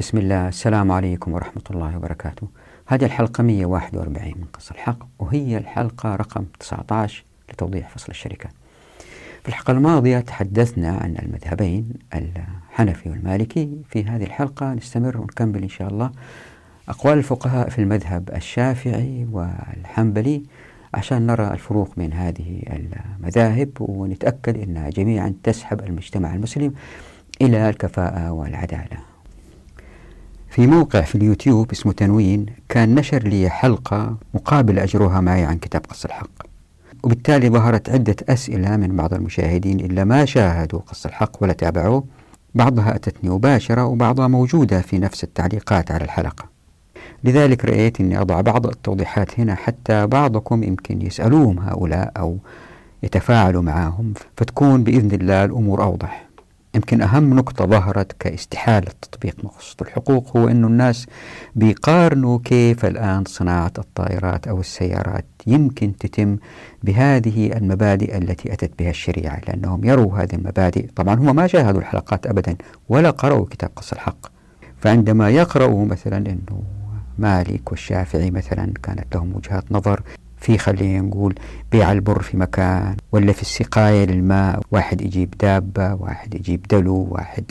بسم الله. السلام عليكم ورحمة الله وبركاته. هذه الحلقة 141 من قص الحق وهي الحلقة رقم 19 لتوضيح فصل الشركات في الحلقة الماضية تحدثنا عن المذهبين الحنفي والمالكي. في هذه الحلقة نستمر ونكمل إن شاء الله. أقوال الفقهاء في المذهب الشافعي والحنبلي عشان نرى الفروق بين هذه المذاهب ونتأكد أنها جميعا تسحب المجتمع المسلم إلى الكفاءة والعدالة. في موقع في اليوتيوب اسمه تنوين كان نشر لي حلقة مقابل أجرها معي عن كتاب قص الحق. وبالتالي ظهرت عدة أسئلة من بعض المشاهدين إلا ما شاهدوا قص الحق ولا تابعوه. بعضها أتتني مباشرة وبعضها موجودة في نفس التعليقات على الحلقة. لذلك رأيت أني أضع بعض التوضيحات هنا حتى بعضكم يمكن يسألوهم هؤلاء أو يتفاعلوا معهم فتكون بإذن الله الأمور أوضح. يمكن أهم نقطة ظهرت كاستحالة تطبيق مقصود الحقوق هو أن الناس بيقارنوا كيف الآن صناعة الطائرات أو السيارات يمكن تتم بهذه المبادئ التي أتت بها الشريعة لأنهم يروا هذه المبادئ. طبعا هم ما شاهدوا الحلقات أبدا ولا قرأوا كتاب قص الحق. فعندما يقرأوا مثلا أنه مالك والشافعي مثلا كانت لهم وجهات نظر في خلينا نقول بيع البر في مكان ولا في السقاية للماء واحد يجيب دابة واحد يجيب دلو واحد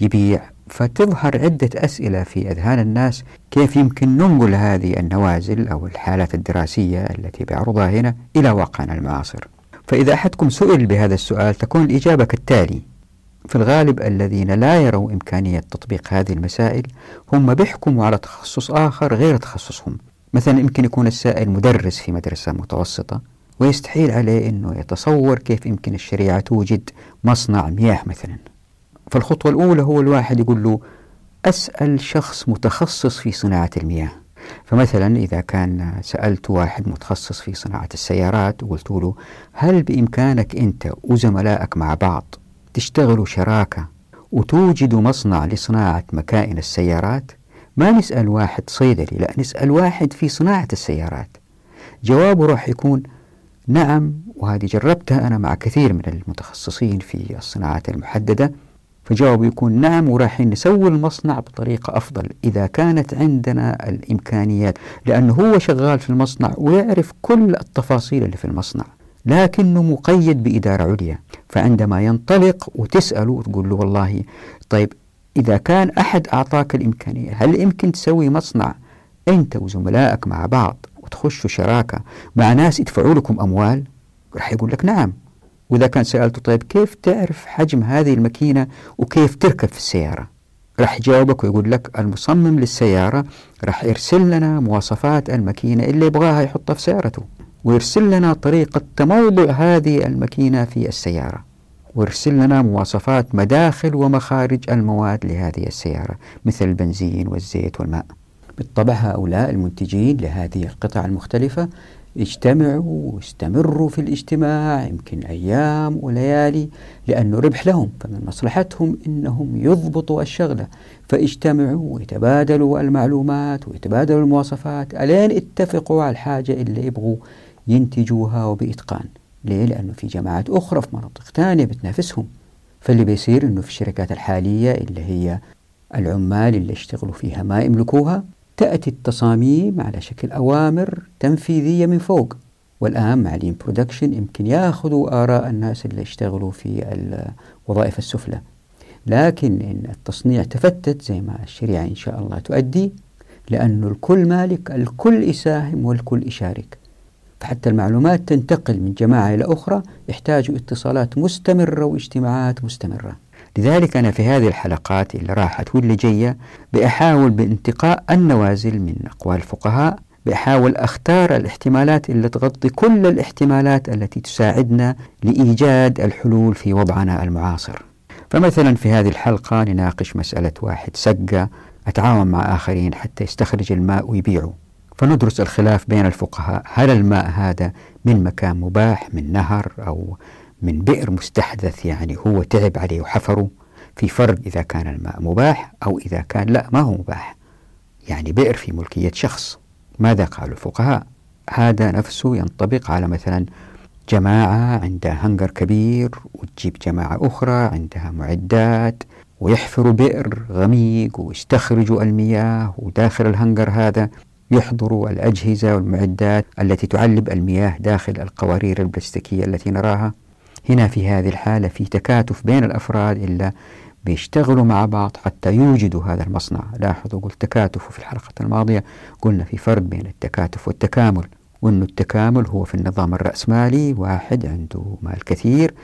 يبيع. فتظهر عدة أسئلة في أذهان الناس كيف يمكن ننقل هذه النوازل أو الحالات الدراسية التي بعرضها هنا إلى واقعنا المعاصر. فإذا أحدكم سئل بهذا السؤال تكون الإجابة كالتالي في الغالب الذين لا يروا إمكانية تطبيق هذه المسائل هم بيحكموا على تخصص آخر غير تخصصهم. مثلا يمكن يكون السائل مدرس في مدرسة متوسطة ويستحيل عليه أنه يتصور كيف يمكن الشريعة توجد مصنع مياه مثلا. فالخطوة الأولى هو الواحد يقول له أسأل شخص متخصص في صناعة المياه. فمثلا إذا كان سألت واحد متخصص في صناعة السيارات وقلت له هل بإمكانك أنت وزملائك مع بعض تشتغلوا شراكة وتوجدوا مصنع لصناعة مكائن السيارات؟ ما نسأل واحد صيدلي لا نسأل واحد في صناعة السيارات. جوابه راح يكون نعم وهذه جربتها أنا مع كثير من المتخصصين في الصناعات المحددة. فجوابه يكون نعم وراح نسوي المصنع بطريقة أفضل إذا كانت عندنا الإمكانيات لأنه هو شغال في المصنع ويعرف كل التفاصيل اللي في المصنع لكنه مقيد بإدارة عليا. فعندما ينطلق وتسأله وتقول له والله طيب إذا كان أحد أعطاك الإمكانية هل يمكن تسوي مصنع أنت وزملائك مع بعض وتخشوا شراكة مع ناس يدفعوا لكم أموال؟ راح يقول لك نعم. وإذا كان سألته طيب كيف تعرف حجم هذه الماكينة وكيف تركب في السيارة؟ راح يجاوبك ويقول لك المصمم للسيارة راح يرسل لنا مواصفات الماكينة اللي يبغاها يحطها في سيارته ويرسل لنا طريقة تموضع هذه الماكينة في السيارة. ويرسل لنا مواصفات مداخل ومخارج المواد لهذه السيارة مثل البنزين والزيت والماء. بالطبع هؤلاء المنتجين لهذه القطع المختلفة اجتمعوا واستمروا في الاجتماع يمكن أيام وليالي لأنه ربح لهم فمن مصلحتهم أنهم يضبطوا الشغلة. فاجتمعوا ويتبادلوا المعلومات ويتبادلوا المواصفات ألين اتفقوا على الحاجة اللي يبغوا ينتجوها وبإتقان. ليه؟ لأنه في جماعات أخرى في مناطق ثانية بتنافسهم. فاللي بيصير أنه في الشركات الحالية اللي هي العمال اللي يشتغلوا فيها ما يملكوها تأتي التصاميم على شكل أوامر تنفيذية من فوق. والآن مع الين برودكشن يمكن ياخذوا آراء الناس اللي يشتغلوا في الوظائف السفلى. لكن إن التصنيع تفتت زي ما الشريعة إن شاء الله تؤدي لأنه الكل مالك الكل يساهم والكل يشارك. فحتى المعلومات تنتقل من جماعة إلى أخرى يحتاجوا اتصالات مستمرة واجتماعات مستمرة. لذلك أنا في هذه الحلقات اللي راحت واللي جاية بأحاول بانتقاء النوازل من أقوال الفقهاء بحاول أختار الاحتمالات اللي تغطي كل الاحتمالات التي تساعدنا لإيجاد الحلول في وضعنا المعاصر. فمثلا في هذه الحلقة نناقش مسألة واحد سقة. أتعاون مع آخرين حتى يستخرج الماء ويبيعه فندرس الخلاف بين الفقهاء. هل الماء هذا من مكان مباح من نهر أو من بئر مستحدث يعني هو تعب عليه وحفره؟ في فرق إذا كان الماء مباح أو إذا كان لا ما هو مباح. يعني بئر في ملكية شخص. ماذا قالوا الفقهاء؟ هذا نفسه ينطبق على مثلا جماعة عندها هنجر كبير وتجيب جماعة أخرى عندها معدات ويحفروا بئر غميق ويستخرجوا المياه وداخل الهنجر هذا. يحضروا الأجهزة والمعدات التي تعلب المياه داخل القوارير البلاستيكية التي نراها. هنا في هذه الحالة في تكاتف بين الأفراد إلا بيشتغلوا مع بعض حتى يوجدوا هذا المصنع. لاحظوا قلت تكاتف في الحلقة الماضية قلنا في فرق بين التكاتف والتكامل وأن التكامل هو في النظام الرأسمالي واحد عنده مال كثير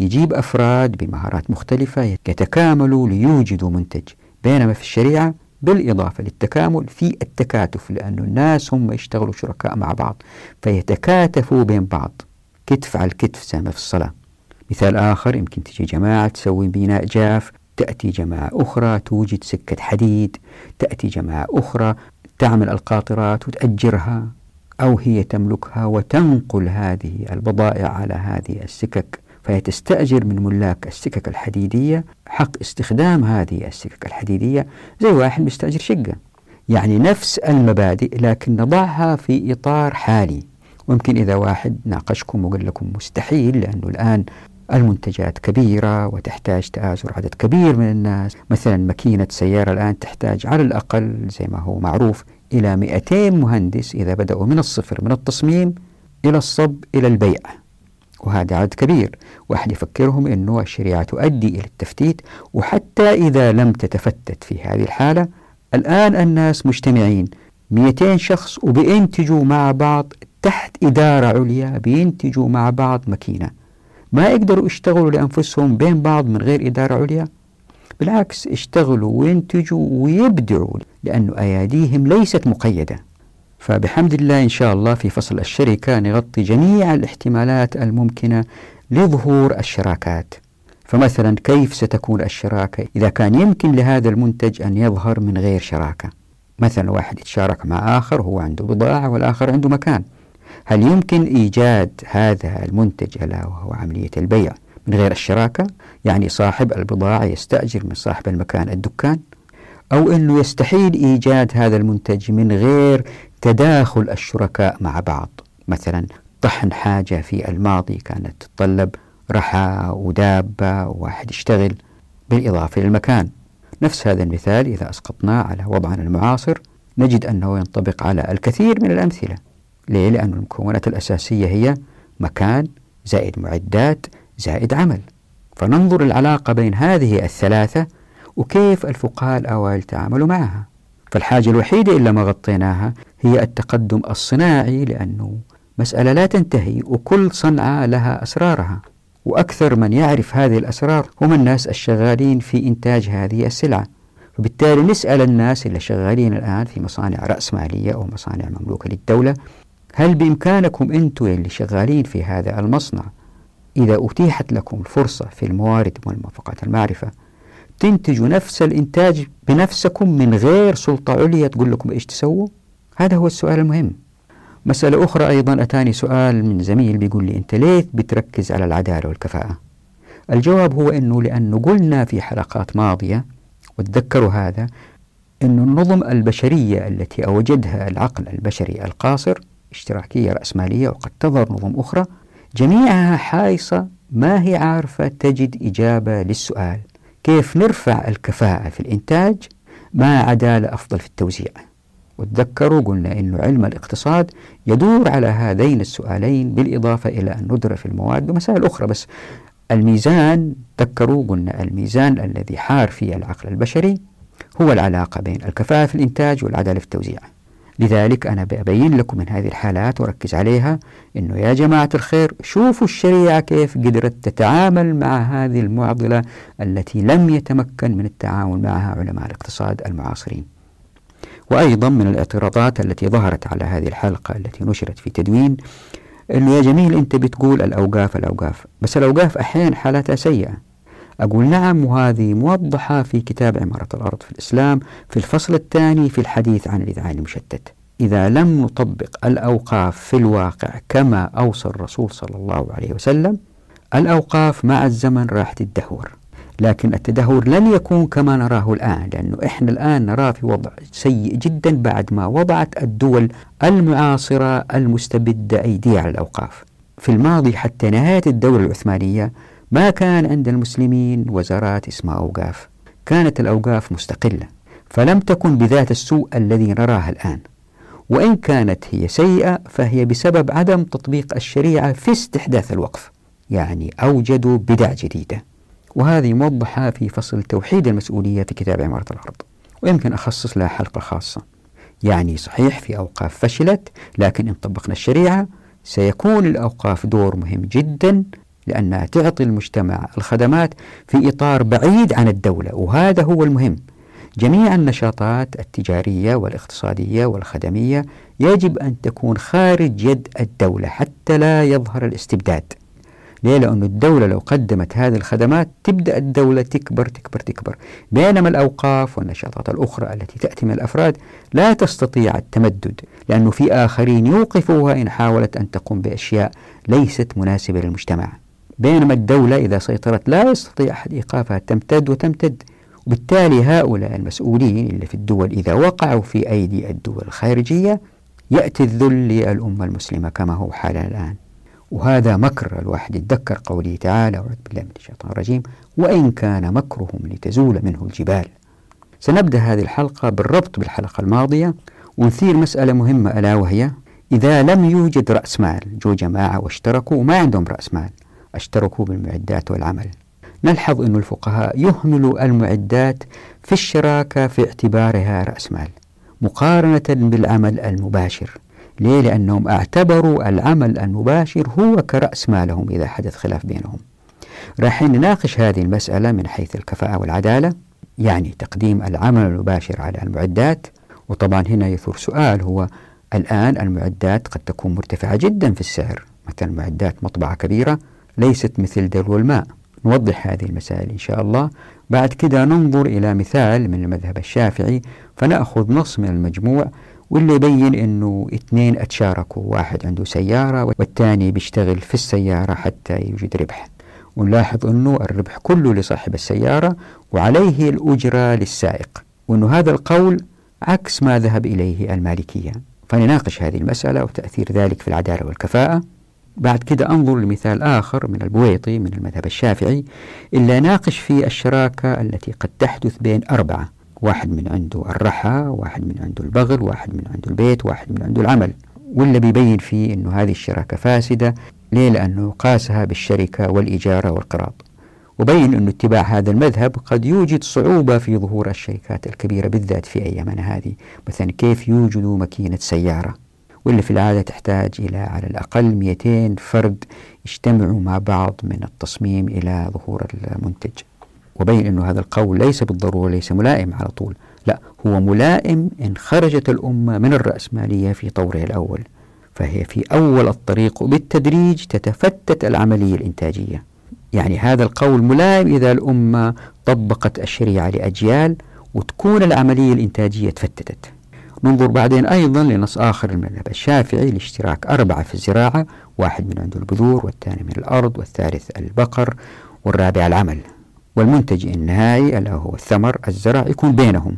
يجيب أفراد بمهارات مختلفة يتكاملوا ليوجدوا منتج. بينما في الشريعة بالإضافة للتكامل في التكاتف لأن الناس هم يشتغلوا شركاء مع بعض فيتكاتفوا بين بعض. كتف على الكتف زي ما في الصلاة. مثال آخر يمكن تجي جماعة تسوي بناء جاف تأتي جماعة أخرى توجد سكة حديد تأتي جماعة أخرى تعمل القاطرات وتأجرها أو هي تملكها وتنقل هذه البضائع على هذه السكك. فهي تستأجر من ملاك السكك الحديدية حق استخدام هذه السكك الحديدية زي واحد مستأجر شقة. يعني نفس المبادئ لكن نضعها في إطار حالي. ويمكن إذا واحد ناقشكم وقال لكم مستحيل لأنه الآن المنتجات كبيرة وتحتاج تآزر عدد كبير من الناس. مثلا ماكينة سيارة الآن تحتاج على الأقل زي ما هو معروف إلى 200 مهندس إذا بدأوا من الصفر من التصميم إلى الصب إلى البيع. وهذا عدد كبير. واحد يفكرهم أنه الشريعة تؤدي إلى التفتيت وحتى إذا لم تتفتت في هذه الحالة الآن الناس مجتمعين. 200 شخص وبينتجوا مع بعض تحت إدارة عليا بينتجوا مع بعض ماكينة. ما يقدروا يشتغلوا لأنفسهم بين بعض من غير إدارة عليا؟ بالعكس اشتغلوا وينتجوا ويبدعوا لأن أياديهم ليست مقيدة. فبحمد الله إن شاء الله في فصل الشركة نغطي جميع الاحتمالات الممكنة لظهور الشراكات. فمثلا كيف ستكون الشراكة؟ إذا كان يمكن لهذا المنتج أن يظهر من غير شراكة. مثلا واحد يتشارك مع آخر هو عنده بضاعة والآخر عنده مكان. هل يمكن إيجاد هذا المنتج ألا وهو عملية البيع من غير الشراكة؟ يعني صاحب البضاعة يستأجر من صاحب المكان الدكان؟ أو أنه يستحيل إيجاد هذا المنتج من غير تداخل الشركاء مع بعض. مثلا طحن حاجة في الماضي كانت تتطلب رحى ودابة وواحد يشتغل بالإضافة للمكان نفس هذا المثال إذا أسقطناه على وضعنا المعاصر نجد أنه ينطبق على الكثير من الأمثلة. ليه؟ لأن المكونات الأساسية هي مكان زائد معدات زائد عمل. فننظر العلاقة بين هذه الثلاثة وكيف الفقهاء الأوائل تعاملوا معها. فالحاجة الوحيدة إلا ما غطيناها هي التقدم الصناعي لأنه مسألة لا تنتهي وكل صنعة لها أسرارها. وأكثر من يعرف هذه الأسرار هم الناس الشغالين في إنتاج هذه السلعة. وبالتالي نسأل الناس اللي شغالين الآن في مصانع رأسمالية أو مصانع مملوكة للدولة هل بإمكانكم أنتم اللي شغالين في هذا المصنع؟ إذا أتيحت لكم الفرصة في الموارد والموافقات المعرفة تنتجوا نفس الإنتاج بنفسكم من غير سلطة عليا تقول لكم إيش تسووا؟ هذا هو السؤال المهم. مسألة أخرى أيضا أتاني سؤال من زميل بيقول لي أنت ليه بتركز على العدالة والكفاءة؟ الجواب هو أنه لأنه قلنا في حلقات ماضية وتذكروا هذا أن النظم البشرية التي أوجدها العقل البشري القاصر اشتراكية رأسمالية وقد تظهر نظم أخرى جميعها حايصة ما هي عارفة تجد إجابة للسؤال. كيف نرفع الكفاءة في الإنتاج مع عدالة أفضل في التوزيع. وتذكروا قلنا أن علم الاقتصاد يدور على هذين السؤالين بالإضافة إلى أن ندرس المواد ومسائل أخرى. بس الميزان تذكروا قلنا الميزان الذي حار فيه العقل البشري هو العلاقة بين الكفاءة في الإنتاج والعدالة في التوزيع. لذلك أنا بأبين لكم من هذه الحالات وركز عليها أنه يا جماعة الخير شوفوا الشريعة كيف قدرت تتعامل مع هذه المعضلة التي لم يتمكن من التعامل معها علماء الاقتصاد المعاصرين. وأيضا من الاعتراضات التي ظهرت على هذه الحلقة التي نشرت في تدوين أنه يا جميل أنت بتقول الأوقاف الأوقاف. بس الأوقاف أحيانا حالاتها سيئة. أقول نعم وهذه موضحة في كتاب عمارة الأرض في الإسلام في الفصل الثاني في الحديث عن الإذعان المشتت. إذا لم نطبق الأوقاف في الواقع كما أوصى الرسول صلى الله عليه وسلم الأوقاف مع الزمن راح تدهور لكن التدهور لن يكون كما نراه الآن لأنه إحنا الآن نراه في وضع سيء جدا بعد ما وضعت الدول المعاصرة المستبدة أيديها على الأوقاف. في الماضي حتى نهاية الدولة العثمانية ما كان عند المسلمين وزارات اسمها أوقاف. كانت الأوقاف مستقلة فلم تكن بذات السوء الذي نراها الآن. وإن كانت هي سيئة فهي بسبب عدم تطبيق الشريعة في استحداث الوقف يعني أوجدوا بدع جديدة. وهذه موضحة في فصل توحيد المسؤولية في كتاب عمارة الأرض. ويمكن أخصص لها حلقة خاصة. يعني صحيح في أوقاف فشلت لكن إن طبقنا الشريعة سيكون الأوقاف دور مهم جدا لأنها تعطي المجتمع الخدمات في إطار بعيد عن الدولة وهذا هو المهم. جميع النشاطات التجارية والاقتصادية والخدمية يجب أن تكون خارج يد الدولة حتى لا يظهر الاستبداد. ليه؟ لأن الدولة لو قدمت هذه الخدمات تبدأ الدولة تكبر تكبر تكبر. بينما الأوقاف والنشاطات الأخرى التي تأتي من الأفراد لا تستطيع التمدد لأنه في آخرين يوقفوها إن حاولت أن تقوم بأشياء ليست مناسبة للمجتمع. بينما الدولة إذا سيطرت لا يستطيع أحد إيقافها تمتد وتمتد. وبالتالي هؤلاء المسؤولين اللي في الدول إذا وقعوا في أيدي الدول الخارجية يأتي الذل للأمة المسلمة كما هو حالنا الآن. وهذا مكر الواحد يتذكر قوله تعالى أعوذ بالله من الشيطان الرجيم وإن كان مكرهم لتزول منه الجبال. سنبدأ هذه الحلقة بالربط بالحلقة الماضية ونثير مسألة مهمة ألا وهي إذا لم يوجد رأس مال جو جماعة واشتركوا وما عندهم رأس مال. أشتركوا بالمعدات والعمل. نلحظ أن الفقهاء يهملوا المعدات في الشراكة في اعتبارها رأس مال مقارنة بالعمل المباشر ليه؟ لأنهم اعتبروا العمل المباشر هو كرأس مالهم إذا حدث خلاف بينهم. راح نناقش هذه المسألة من حيث الكفاءة والعدالة يعني تقديم العمل المباشر على المعدات. وطبعا هنا يثور سؤال هو الآن المعدات قد تكون مرتفعة جدا في السعر مثلا معدات مطبعة كبيرة ليست مثل دلو الماء. نوضح هذه المسائل إن شاء الله. بعد كده ننظر إلى مثال من المذهب الشافعي فنأخذ نص من المجموع واللي يبين أنه اثنين أتشاركوا واحد عنده سيارة والثاني بيشتغل في السيارة حتى يوجد ربح. ونلاحظ أنه الربح كله لصاحب السيارة وعليه الأجرة للسائق وأنه هذا القول عكس ما ذهب إليه المالكية. فنناقش هذه المسألة وتأثير ذلك في العدالة والكفاءة. بعد كده أنظر لمثال آخر من البويطي من المذهب الشافعي إلا ناقش فيه الشراكة التي قد تحدث بين أربعة واحد من عنده الرحى واحد من عنده البغل واحد من عنده البيت واحد من عنده العمل. واللي بيبين فيه أنه هذه الشراكة فاسدة ليه؟ لأنه قاسها بالشركة والإجارة والقراض وبين أن اتباع هذا المذهب قد يوجد صعوبة في ظهور الشركات الكبيرة بالذات في أيامنا هذه. مثلا كيف يوجدوا ماكينة سيارة؟ واللي في العادة تحتاج إلى على الأقل 200 فرد يجتمعوا مع بعض من التصميم إلى ظهور المنتج. وبين أنه هذا القول ليس بالضرورة ليس ملائم على طول. لا هو ملائم إن خرجت الأمة من الرأسمالية في طورها الأول. فهي في أول الطريق وبالتدريج تتفتت العملية الإنتاجية. يعني هذا القول ملائم إذا الأمة طبقت الشريعة لأجيال وتكون العملية الإنتاجية تفتتت. ننظر بعدين أيضا لنص آخر المذهب الشافعي لاشتراك أربعة في الزراعة واحد من عنده البذور والثاني من الأرض والثالث البقر والرابع العمل. والمنتج النهائي ألا هو الثمر الزرع يكون بينهم.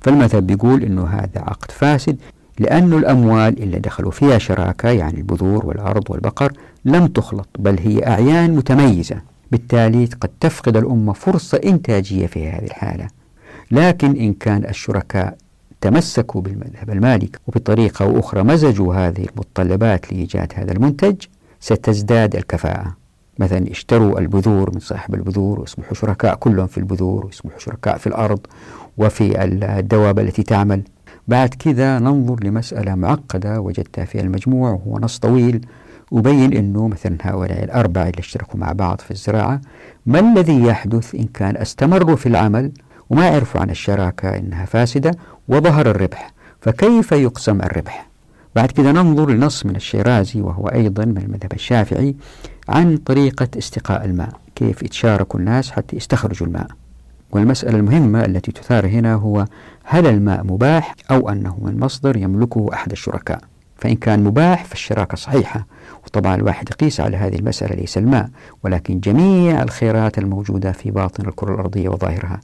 فالمذهب بيقول أنه هذا عقد فاسد لأن الأموال اللي دخلوا فيها شراكة يعني البذور والأرض والبقر لم تخلط بل هي أعيان متميزة. بالتالي قد تفقد الأمة فرصة إنتاجية في هذه الحالة. لكن إن كان الشركاء تمسكوا بالمذهب المالك وبطريقة أو أخرى مزجوا هذه المتطلبات لإيجاد هذا المنتج ستزداد الكفاءة. مثلا اشتروا البذور من صاحب البذور ويصبحوا شركاء كلهم في البذور ويصبحوا شركاء في الأرض وفي الدواب التي تعمل. بعد كذا ننظر لمسألة معقدة وجدتها في المجموع وهو نص طويل وبين أنه مثلا هؤلاء الأربعة اللي اشتركوا مع بعض في الزراعة ما الذي يحدث إن كان استمروا في العمل؟ وما عرفوا عن الشراكة إنها فاسدة وظهر الربح فكيف يقسم الربح؟ بعد كده ننظر لنص من الشيرازي وهو أيضا من المذهب الشافعي عن طريقة استقاء الماء كيف يتشاركوا الناس حتى يستخرجوا الماء. والمسألة المهمة التي تثار هنا هو هل الماء مباح أو أنه من مصدر يملكه أحد الشركاء؟ فإن كان مباح فالشراكة صحيحة وطبعا الواحد يقيس على هذه المسألة ليس الماء ولكن جميع الخيرات الموجودة في باطن الكرة الأرضية وظاهرها.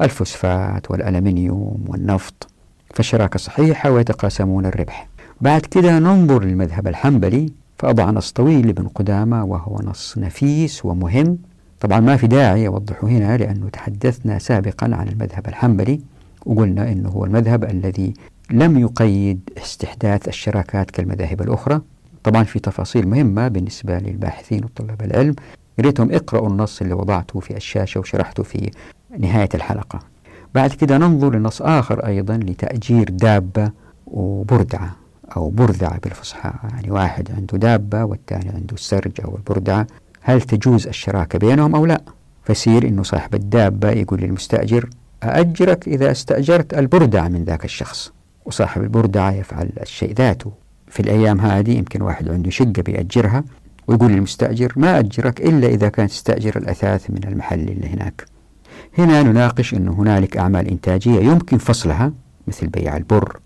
الفوسفات والألمنيوم والنفط فالشراكة صحيحة ويتقاسمون الربح. بعد كده ننظر للمذهب الحنبلي فأضع نص طويل لابن قدامة وهو نص نفيس ومهم. طبعا ما في داعي أوضحه هنا لأنه تحدثنا سابقا عن المذهب الحنبلي وقلنا أنه هو المذهب الذي لم يقيد استحداث الشراكات كالمذاهب الأخرى. طبعا في تفاصيل مهمة بالنسبة للباحثين وطلاب العلم. ريتهم اقرأوا النص اللي وضعته في الشاشة وشرحته في نهاية الحلقة. بعد كده ننظر لنص آخر أيضا لتأجير دابة وبردعة أو برذعة بالفصحى. يعني واحد عنده دابة والثاني عنده السرج أو البردعة. هل تجوز الشراكة بينهم أو لا؟ فيصير أنه صاحب الدابة يقول للمستأجر أأجرك إذا استأجرت البردعة من ذاك الشخص. وصاحب البردعة يفعل الشيء ذاته. في الأيام هذه يمكن واحد عنده شقة بيأجرها ويقول للمستأجر ما أجرك إلا إذا كان تستأجر الأثاث من المحل اللي هناك. هنا نناقش أن هنالك أعمال إنتاجية يمكن فصلها مثل بيع البر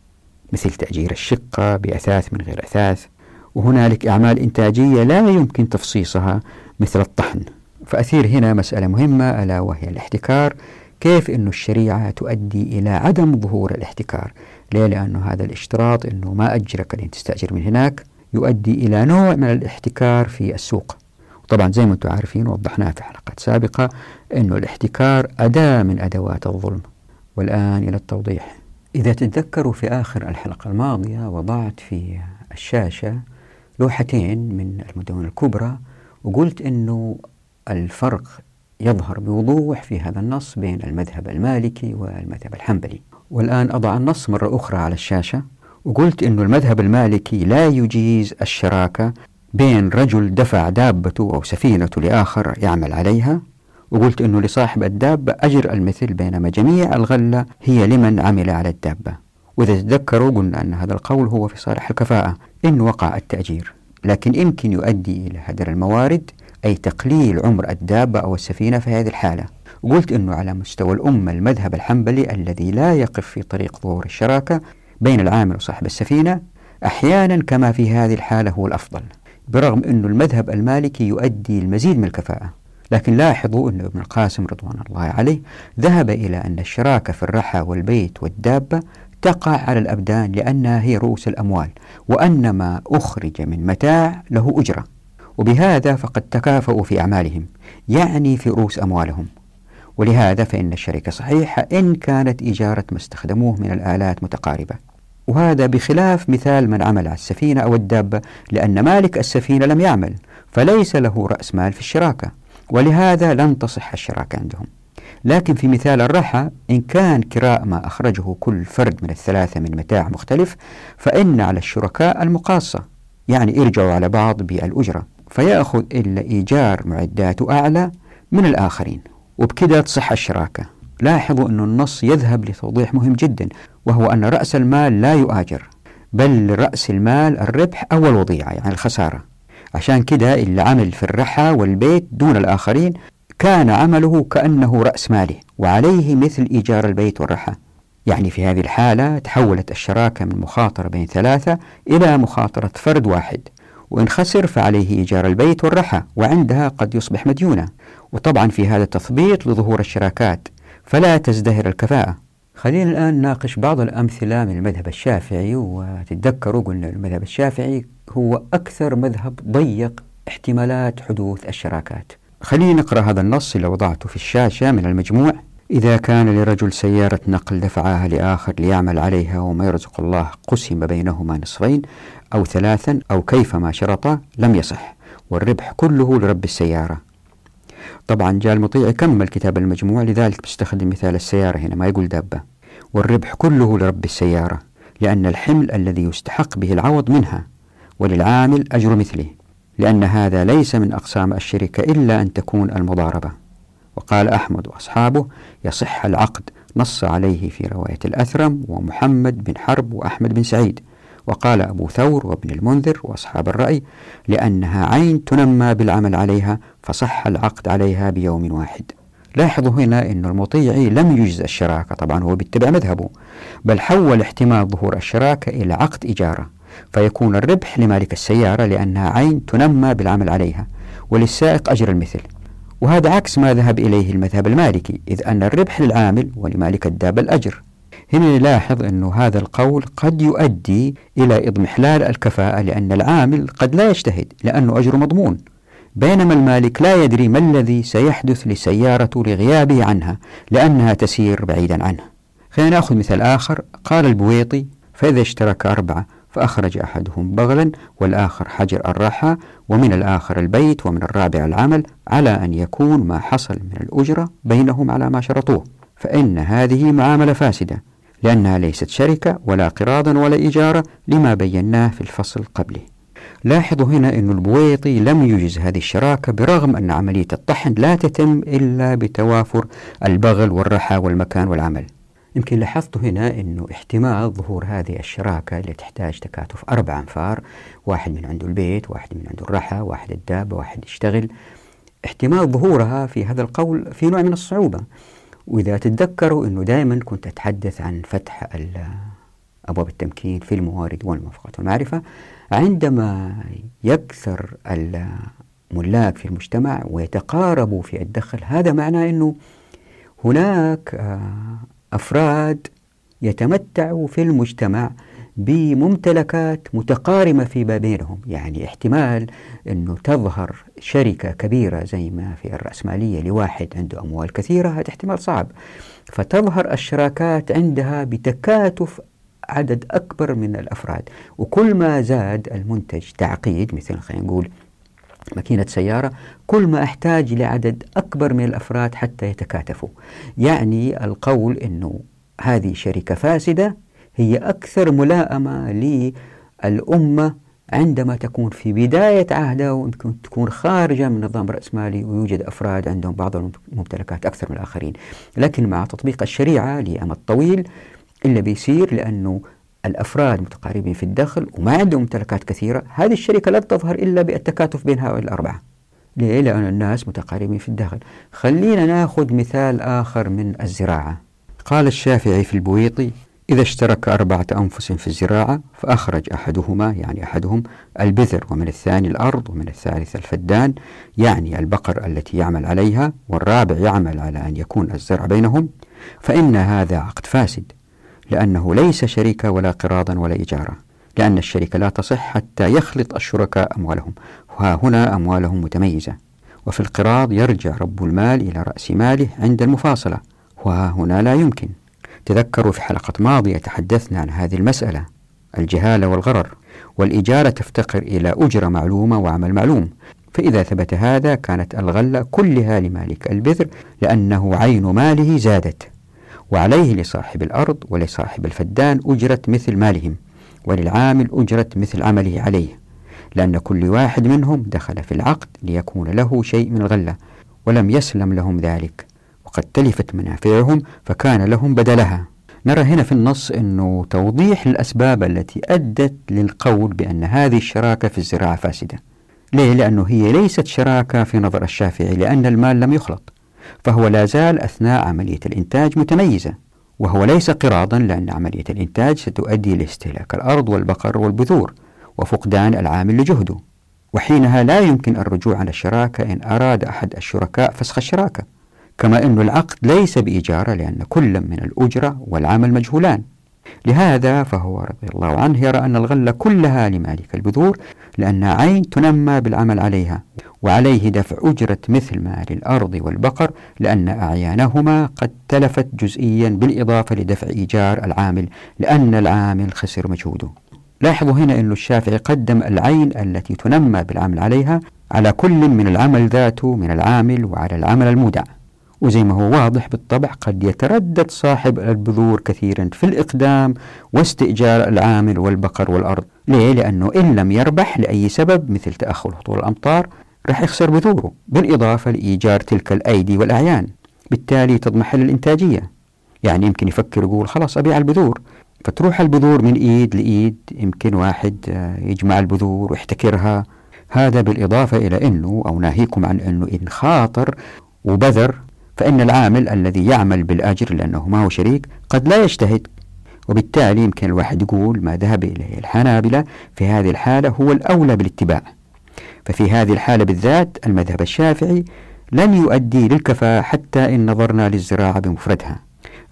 مثل تأجير الشقة بأثاث من غير أثاث وهنالك أعمال إنتاجية لا يمكن تفصيصها مثل الطحن. فأثير هنا مسألة مهمة ألا وهي الاحتكار. كيف أن الشريعة تؤدي إلى عدم ظهور الاحتكار؟ ليه؟ لأنه هذا الاشتراط أنه ما أجرك لين تستأجر من هناك يؤدي إلى نوع من الاحتكار في السوق. طبعا زي ما أنتم عارفين وضحناها في حلقات سابقة أنه الاحتكار أداة من أدوات الظلم والآن إلى التوضيح. إذا تتذكروا في آخر الحلقة الماضية وضعت في الشاشة لوحتين من المدونة الكبرى وقلت أنه الفرق يظهر بوضوح في هذا النص بين المذهب المالكي والمذهب الحنبلي. والآن أضع النص مرة أخرى على الشاشة وقلت أن المذهب المالكي لا يجيز الشراكة بين رجل دفع دابته أو سفينته لآخر يعمل عليها وقلت أنه لصاحب الدابة أجر المثل بينما جميع الغلة هي لمن عمل على الدابة. وإذا تذكروا قلنا أن هذا القول هو في صالح الكفاءة إن وقع التأجير. لكن يمكن يؤدي إلى هدر الموارد أي تقليل عمر الدابة أو السفينة في هذه الحالة. وقلت أنه على مستوى الأمة المذهب الحنبلي الذي لا يقف في طريق ظهور الشراكة بين العامل وصاحب السفينة أحيانا كما في هذه الحالة هو الأفضل. برغم أن المذهب المالكي يؤدي المزيد من الكفاءة لكن لاحظوا أن ابن القاسم رضوان الله عليه ذهب إلى أن الشراكة في الرحى والبيت والدابة تقع على الأبدان لأنها هي رؤوس الأموال وأن ما أخرج من متاع له أجرة. وبهذا فقد تكافؤوا في أعمالهم يعني في رؤوس أموالهم. ولهذا فإن الشركة صحيحة إن كانت إجارة ما استخدموه من الآلات متقاربة. وهذا بخلاف مثال من عمل على السفينة أو الدابة لأن مالك السفينة لم يعمل فليس له رأس مال في الشراكة ولهذا لن تصح الشراكة عندهم. لكن في مثال الرحى إن كان كراء ما أخرجه كل فرد من الثلاثة من متاع مختلف فإن على الشركاء المقاصة يعني يرجعوا على بعض بالأجرة. فيأخذ إلا إيجار معدات أعلى من الآخرين. وبكذا تصح الشراكة. لاحظوا أن النص يذهب لتوضيح مهم جدا. وهو أن رأس المال لا يؤاجر بل رأس المال الربح أو الوضيعة يعني الخسارة. عشان كده اللي عمل في الرحى والبيت دون الآخرين كان عمله كأنه رأس ماله وعليه مثل إيجار البيت والرحى. يعني في هذه الحالة تحولت الشراكة من مخاطرة بين ثلاثة إلى مخاطرة فرد واحد. وإن خسر فعليه إيجار البيت والرحى وعندها قد يصبح مديونة. وطبعا في هذا تثبيط لظهور الشراكات فلا تزدهر الكفاءة. خلينا الآن نناقش بعض الأمثلة من المذهب الشافعي وتتذكروا قلنا المذهب الشافعي هو أكثر مذهب ضيق احتمالات حدوث الشراكات. خلينا نقرأ هذا النص اللي وضعته في الشاشة من المجموع. إذا كان لرجل سيارة نقل دفعها لآخر ليعمل عليها وما يرزق الله قسم بينهما نصفين أو ثلاثا أو كيفما شرطا لم يصح والربح كله لرب السيارة. طبعا جاء المطيع يكمل كتاب المجموع لذلك بيستخدم مثال السيارة هنا ما يقول دابة. والربح كله لرب السيارة لأن الحمل الذي يستحق به العوض منها وللعامل أجر مثله لأن هذا ليس من أقسام الشركة إلا أن تكون المضاربة. وقال أحمد وأصحابه يصح العقد نص عليه في رواية الأثرم ومحمد بن حرب وأحمد بن سعيد. وقال أبو ثور وابن المنذر وأصحاب الرأي لأنها عين تنمى بالعمل عليها فصح العقد عليها بيوم واحد. لاحظوا هنا أن المطيعي لم يجز الشراكة طبعا هو بيتبع مذهبه بل حول احتمال ظهور الشراكة إلى عقد إجارة فيكون الربح لمالك السيارة لأنها عين تنمى بالعمل عليها وللسائق أجر المثل. وهذا عكس ما ذهب إليه المذهب المالكي إذ أن الربح للعامل ولمالك الدابة الأجر. هنا نلاحظ أن هذا القول قد يؤدي إلى إضمحلال الكفاءة لأن العامل قد لا يجتهد لأنه أجر مضمون. بينما المالك لا يدري ما الذي سيحدث للسيارة لغيابه عنها لأنها تسير بعيدا عنه. خلينا نأخذ مثال آخر. قال البويطي فإذا اشترك أربعة فأخرج أحدهم بغلا والآخر حجر الراحة ومن الآخر البيت ومن الرابع العمل على أن يكون ما حصل من الأجرة بينهم على ما شرطوه. فإن هذه معاملة فاسدة. لأنها ليست شركة ولا قراضا ولا إجارة لما بيناه في الفصل قبله. لاحظوا هنا أن البويطي لم يجز هذه الشراكة برغم أن عملية الطحن لا تتم إلا بتوافر البغل والرحى والمكان والعمل. يمكن لاحظتوا هنا أنه احتمال ظهور هذه الشراكة اللي تحتاج تكاتف أربع أنفار واحد من عنده البيت واحد من عنده الرحى واحد الدابة واحد يشتغل. احتمال ظهورها في هذا القول في نوع من الصعوبة. وإذا تتذكروا أنه دائما كنت أتحدث عن فتح أبواب التمكين في الموارد والموافقات والمعرفة. عندما يكثر الملاك في المجتمع ويتقاربوا في الدخل هذا معناه أنه هناك آه، أفراد يتمتعوا في المجتمع بممتلكات متقارمة فيما بينهم. يعني احتمال أنه تظهر شركة كبيرة زي ما في الرأسمالية لواحد عنده أموال كثيرة هذا احتمال صعب. فتظهر الشراكات عندها بتكاتف عدد أكبر من الأفراد. وكل ما زاد المنتج تعقيد مثل خلينا نقول ماكينة سيارة كل ما أحتاج لعدد أكبر من الأفراد حتى يتكاتفوا. يعني القول أنه هذه شركة فاسدة هي أكثر ملائمة للأمة عندما تكون في بداية عهدها ويمكن تكون خارجة من نظام رأسمالي ويوجد أفراد عندهم بعض الممتلكات أكثر من الآخرين. لكن مع تطبيق الشريعة لأمد طويل إلا بيصير لأنه الأفراد متقاربين في الدخل وما عندهم ممتلكات كثيرة هذه الشركة لا تظهر إلا بالتكاتف بين هؤلاء الأربعة. ليه؟ لأن الناس متقاربين في الدخل. خلينا نأخذ مثال آخر من الزراعة. قال الشافعي في البويطي إذا اشترك أربعة أنفس في الزراعة فأخرج أحدهما يعني أحدهم البذر ومن الثاني الأرض ومن الثالث الفدان يعني البقر التي يعمل عليها والرابع يعمل على أن يكون الزرع بينهم. فإن هذا عقد فاسد لأنه ليس شريكة ولا قراضا ولا إجارة لأن الشركة لا تصح حتى يخلط الشركاء أموالهم. وها هنا أموالهم متميزة وفي القراض يرجع رب المال إلى رأس ماله عند المفاصلة وها هنا لا يمكن. تذكروا في حلقة ماضية تحدثنا عن هذه المسألة الجهالة والغرر والإجارة تفتقر إلى أجرة معلومة وعمل معلوم. فإذا ثبت هذا كانت الغلة كلها لمالك البذر لأنه عين ماله زادت. وعليه لصاحب الأرض ولصاحب الفدان أجرة مثل مالهم وللعامل أجرة مثل عمله عليه. لأن كل واحد منهم دخل في العقد ليكون له شيء من الغلة ولم يسلم لهم ذلك. وقد تلفت منافعهم فكان لهم بدلها. نرى هنا في النص أنه توضيح الأسباب التي أدت للقول بأن هذه الشراكة في الزراعة فاسدة. ليه؟ لأنه هي ليست شراكة في نظر الشافعي لأن المال لم يخلط. فهو لا زال أثناء عملية الإنتاج متميزة. وهو ليس قراضا لأن عملية الإنتاج ستؤدي لاستهلاك الأرض والبقر والبذور وفقدان العامل لجهده. وحينها لا يمكن الرجوع على الشراكة إن أراد أحد الشركاء فسخ الشراكة. كما أن العقد ليس بإجارة لأن كل من الأجرة والعمل مجهولان. لهذا فهو رضي الله عنه يرى أن الغلة كلها لمالك البذور لأنها عين تنمى بالعمل عليها وعليه دفع أجرة مثل ما للأرض والبقر لأن أعيانهما قد تلفت جزئيا بالإضافة لدفع إيجار العامل لأن العامل خسر مجهوده. لاحظوا هنا أن الشافعي قدم العين التي تنمى بالعمل عليها على كل من العمل ذاته من العامل وعلى العمل المودع. وزي ما هو واضح بالطبع قد يتردد صاحب البذور كثيرا في الإقدام واستئجار العامل والبقر والأرض. ليه؟ لأنه إن لم يربح لأي سبب مثل تأخر هطول الأمطار راح يخسر بذوره بالإضافة لإيجار تلك الأيدي والأعيان. بالتالي تضمحل الإنتاجية يعني يمكن يفكر يقول خلاص أبيع البذور. فتروح البذور من إيد لإيد يمكن واحد آه، يجمع البذور ويحتكرها. هذا بالإضافة إلى أنه أو ناهيكم عن أنه إن خاطر وبذر فإن العامل الذي يعمل بالأجر لأنه ما هو شريك قد لا يجتهد وبالتالي يمكن الواحد يقول ما ذهب إليه الحنابلة في هذه الحالة هو الأولى بالاتباع. ففي هذه الحالة بالذات المذهب الشافعي لن يؤدي للكفاءة حتى إن نظرنا للزراعة بمفردها.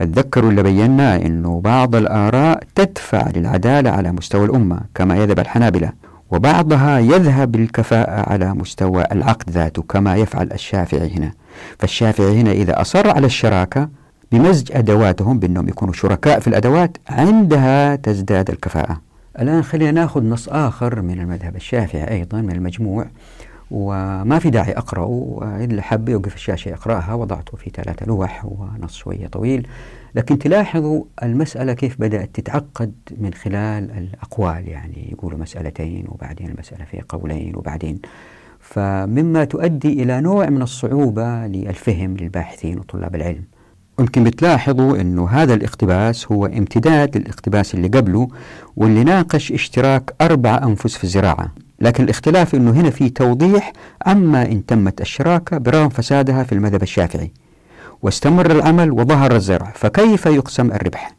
اتذكروا اللي بينا أنه بعض الآراء تدفع للعدالة على مستوى الأمة كما يذهب الحنابلة وبعضها يذهب بالكفاءة على مستوى العقد ذاته كما يفعل الشافعي هنا. فالشافعي هنا إذا أصر على الشراكة بمزج أدواتهم بأنهم يكونوا شركاء في الأدوات عندها تزداد الكفاءة. الآن خلينا نأخذ نص آخر من المذهب الشافعي أيضا من المجموع وما في داعي أقرأه اللي حب يوقف الشاشة يقرأها وضعته في ثلاثة لوح ونص شوية طويل. لكن تلاحظوا المسألة كيف بدأت تتعقد من خلال الأقوال يعني يقولوا مسألتين وبعدين المسألة في قولين وبعدين. فمما تؤدي إلى نوع من الصعوبة للفهم للباحثين وطلاب العلم. يمكن بتلاحظوا أنه هذا الاقتباس هو امتداد للاقتباس اللي قبله واللي ناقش اشتراك أربع أنفس في الزراعة. لكن الاختلاف أنه هنا في توضيح عما إن تمت الشراكة برغم فسادها في المذهب الشافعي. واستمر العمل وظهر الزرع فكيف يقسم الربح؟